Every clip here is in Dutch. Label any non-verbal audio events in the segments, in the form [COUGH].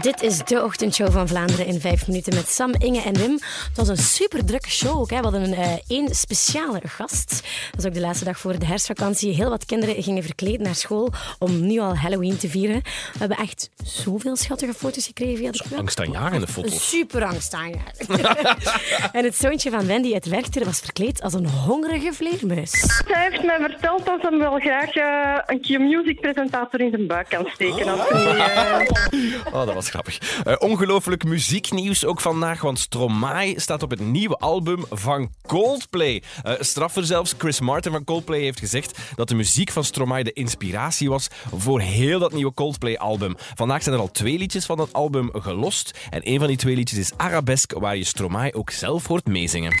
Dit is de ochtendshow van Vlaanderen in vijf minuten met Sam, Inge en Wim. Het was een super drukke show ook. Hè. We hadden een uh, één speciale gast. Dat is ook de laatste dag voor de herfstvakantie. Heel wat kinderen gingen verkleed naar school om nu al Halloween te vieren. We hebben echt zoveel schattige foto's gekregen via de club. Angstaanjagende foto's. Super angstaanjagend. [LAUGHS] en het zoontje van Wendy uit Werchter was verkleed als een hongerige vleermuis. Hij heeft mij verteld dat hij wel graag uh, een keer musicpresentator in zijn buik kan steken. Als hij, uh... Oh, dat was grappig. Uh, ongelooflijk muzieknieuws ook vandaag, want Stromae staat op het nieuwe album van Coldplay. Uh, straffer zelfs, Chris Martin van Coldplay heeft gezegd dat de muziek van Stromae de inspiratie was voor heel dat nieuwe Coldplay-album. Vandaag zijn er al twee liedjes van dat album gelost. En een van die twee liedjes is Arabesque, waar je Stromae ook zelf hoort meezingen.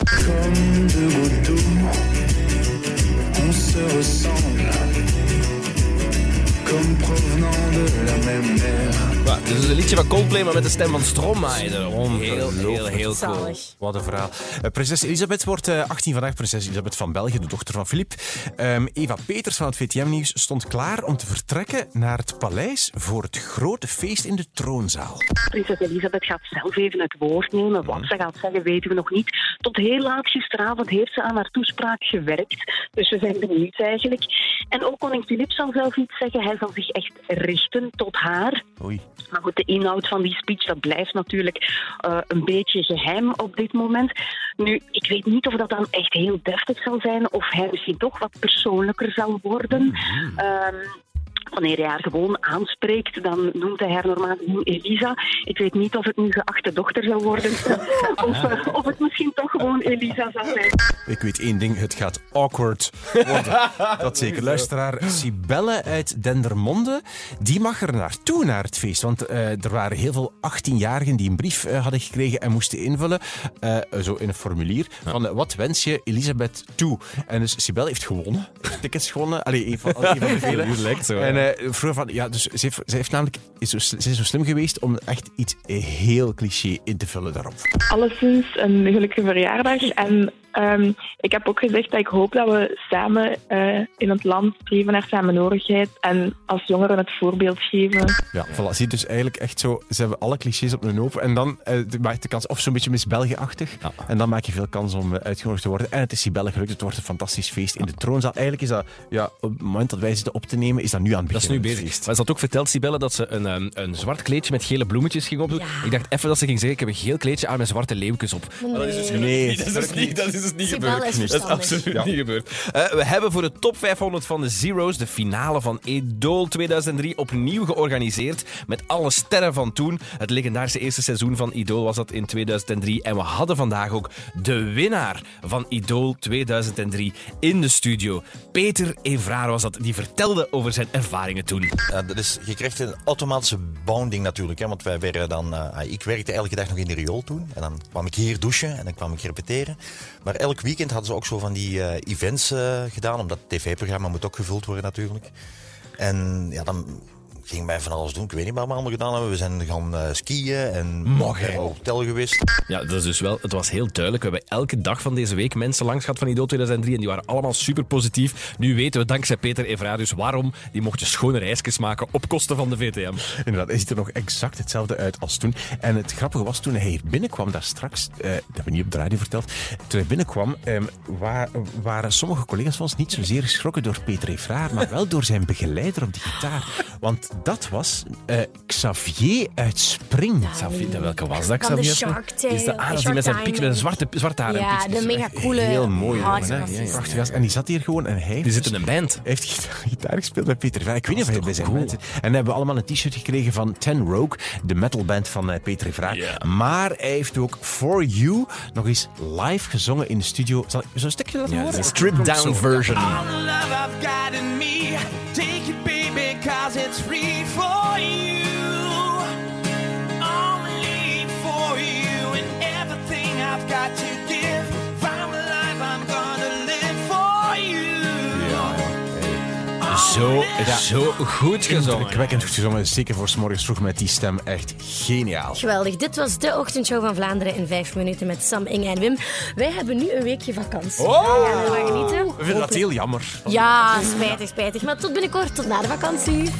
La même mer. Ja, dit is een liedje van Coldplay, maar met de stem van Stromae. Heel, heel, heel cool. Wat een verhaal. Uh, prinses Elisabeth wordt uh, 18 vandaag. Prinses Elisabeth van België, de dochter van Filip. Um, Eva Peters van het VTM-nieuws stond klaar om te vertrekken naar het paleis voor het grote feest in de troonzaal. Prinses Elisabeth gaat zelf even het woord nemen. Wat ze gaat zeggen, weten we nog niet. Tot heel laat gisteravond heeft ze aan haar toespraak gewerkt. Dus we zijn benieuwd eigenlijk. En ook koning Filip zal zelf iets zeggen. Hij zal zich echt richten tot haar. Oei. Maar goed, de inhoud van die speech dat blijft natuurlijk uh, een beetje geheim op dit moment. Nu, ik weet niet of dat dan echt heel deftig zal zijn of hij misschien toch wat persoonlijker zal worden. Mm-hmm. Um, Wanneer hij haar gewoon aanspreekt, dan noemt hij haar normaal Elisa. Ik weet niet of het nu geachte dochter zal worden [LAUGHS] of, uh, of het misschien toch gewoon Elisa zal zijn. Ik weet één ding, het gaat awkward worden. [LAUGHS] Dat zeker. Luisteraar Sibelle uit Dendermonde, die mag er naartoe naar het feest. Want uh, er waren heel veel 18-jarigen die een brief uh, hadden gekregen en moesten invullen, zo in een formulier, van wat wens je Elisabeth toe? En dus Sibelle heeft gewonnen, tickets gewonnen. Allee, een van, een van de [LAUGHS] vele. lijkt zo. En uh, van, ja, dus ze heeft, ze heeft namelijk, is zo, ze is zo slim geweest om echt iets heel cliché in te vullen daarop. Alleszins een gelukkige verjaardag. En um, ik heb ook gezegd dat ik hoop dat we samen uh, in het land streven naar samenhorigheid en als jongeren het voorbeeld geven. Ja, voilà. Zie dus eigenlijk echt zo, ze hebben alle clichés op hun hoofd en dan uh, maak je de kans, of zo'n beetje Miss België-achtig, ja. en dan maak je veel kans om uitgenodigd te worden. En het is Sibelle gelukt, het wordt een fantastisch feest in de troonzaal. Eigenlijk is dat, ja, op het moment dat wij zitten op te nemen, is dat nu aan het begin. Dat is nu bezig. Maar ze had ook verteld, Sibelle, dat ze een, een, een zwart kleedje met gele bloemetjes ging opdoen. Ja. Ik dacht even dat ze ging zeggen, ik heb een geel kleedje aan met zwarte leeuwkes op. Nee. Maar dat is dus nee, niet, dat is niet, dat is dus niet Sibelle gebeurd. Is dat is absoluut ja. niet gebeurd. Uh, we hebben voor de top 500 van de Zero's de finale van Idol 2003 opnieuw georganiseerd. Met alle sterren van toen. Het legendarische eerste seizoen van Idol was dat in 2003. En we hadden vandaag ook de winnaar van Idol 2003 in de studio. Peter Evraar was dat. Die vertelde over zijn ervaringen toen. Dat is, je krijgt een automatische bonding natuurlijk. Hè, want wij werden dan, uh, ik werkte elke dag nog in de riool toen. En dan kwam ik hier douchen en dan kwam ik repeteren. Maar elk weekend hadden ze ook zo van die uh, events uh, gedaan. Omdat het tv-programma moet ook gevuld worden natuurlijk. En ja, dan ging mij van alles doen. Ik weet niet wat we allemaal gedaan hebben. We zijn gaan uh, skiën en Mag in een hotel geweest. Ja, dat is dus wel, het was heel duidelijk. We hebben elke dag van deze week mensen langs gehad van Idol 2003 en die waren allemaal super positief. Nu weten we dankzij Peter Evradius waarom die mocht je schone reisjes maken op kosten van de VTM. Inderdaad, hij ziet er nog exact hetzelfde uit als toen. En het grappige was toen hij hier binnenkwam, daar straks, uh, dat hebben we niet op de radio verteld, toen hij binnenkwam, um, waar, waren sommige collega's van ons niet zozeer geschrokken door Peter Evraar, maar wel door zijn begeleider op die gitaar. Want dat was uh, Xavier uit Spring. Ja, Xavier, welke was dat, Van de Xavier? Shark Tale. Is dat, ah, dat is die met zijn piek, met een zwarte, zwarte haar en Ja, de mega coole. Heel mooi. Prachtig gast. En die zat hier gewoon en hij Die zit in een band. Hij heeft gitaar, gitaar gespeeld met Peter Vrij. Ik weet niet of hij bij zijn band zit. En dan hebben we allemaal een t-shirt gekregen van Ten Rogue, de metalband van uh, Peter. Ja. Maar hij heeft ook For You nog eens live gezongen in de studio. Zal ik zo'n stukje laten horen? stripped-down version. All the love I've got in me. Take it, it's free for you. Zo, zo goed gezongen. Indrukwekkend goed gezongen, zeker voor 's morgens vroeg met die stem. Echt geniaal. Geweldig. Dit was de ochtendshow van Vlaanderen in vijf minuten met Sam, Inge en Wim. Wij hebben nu een weekje vakantie. Oh! Ja, gaan we genieten. We vinden dat heel jammer. Ja, spijtig, spijtig. Maar tot binnenkort, tot na de vakantie.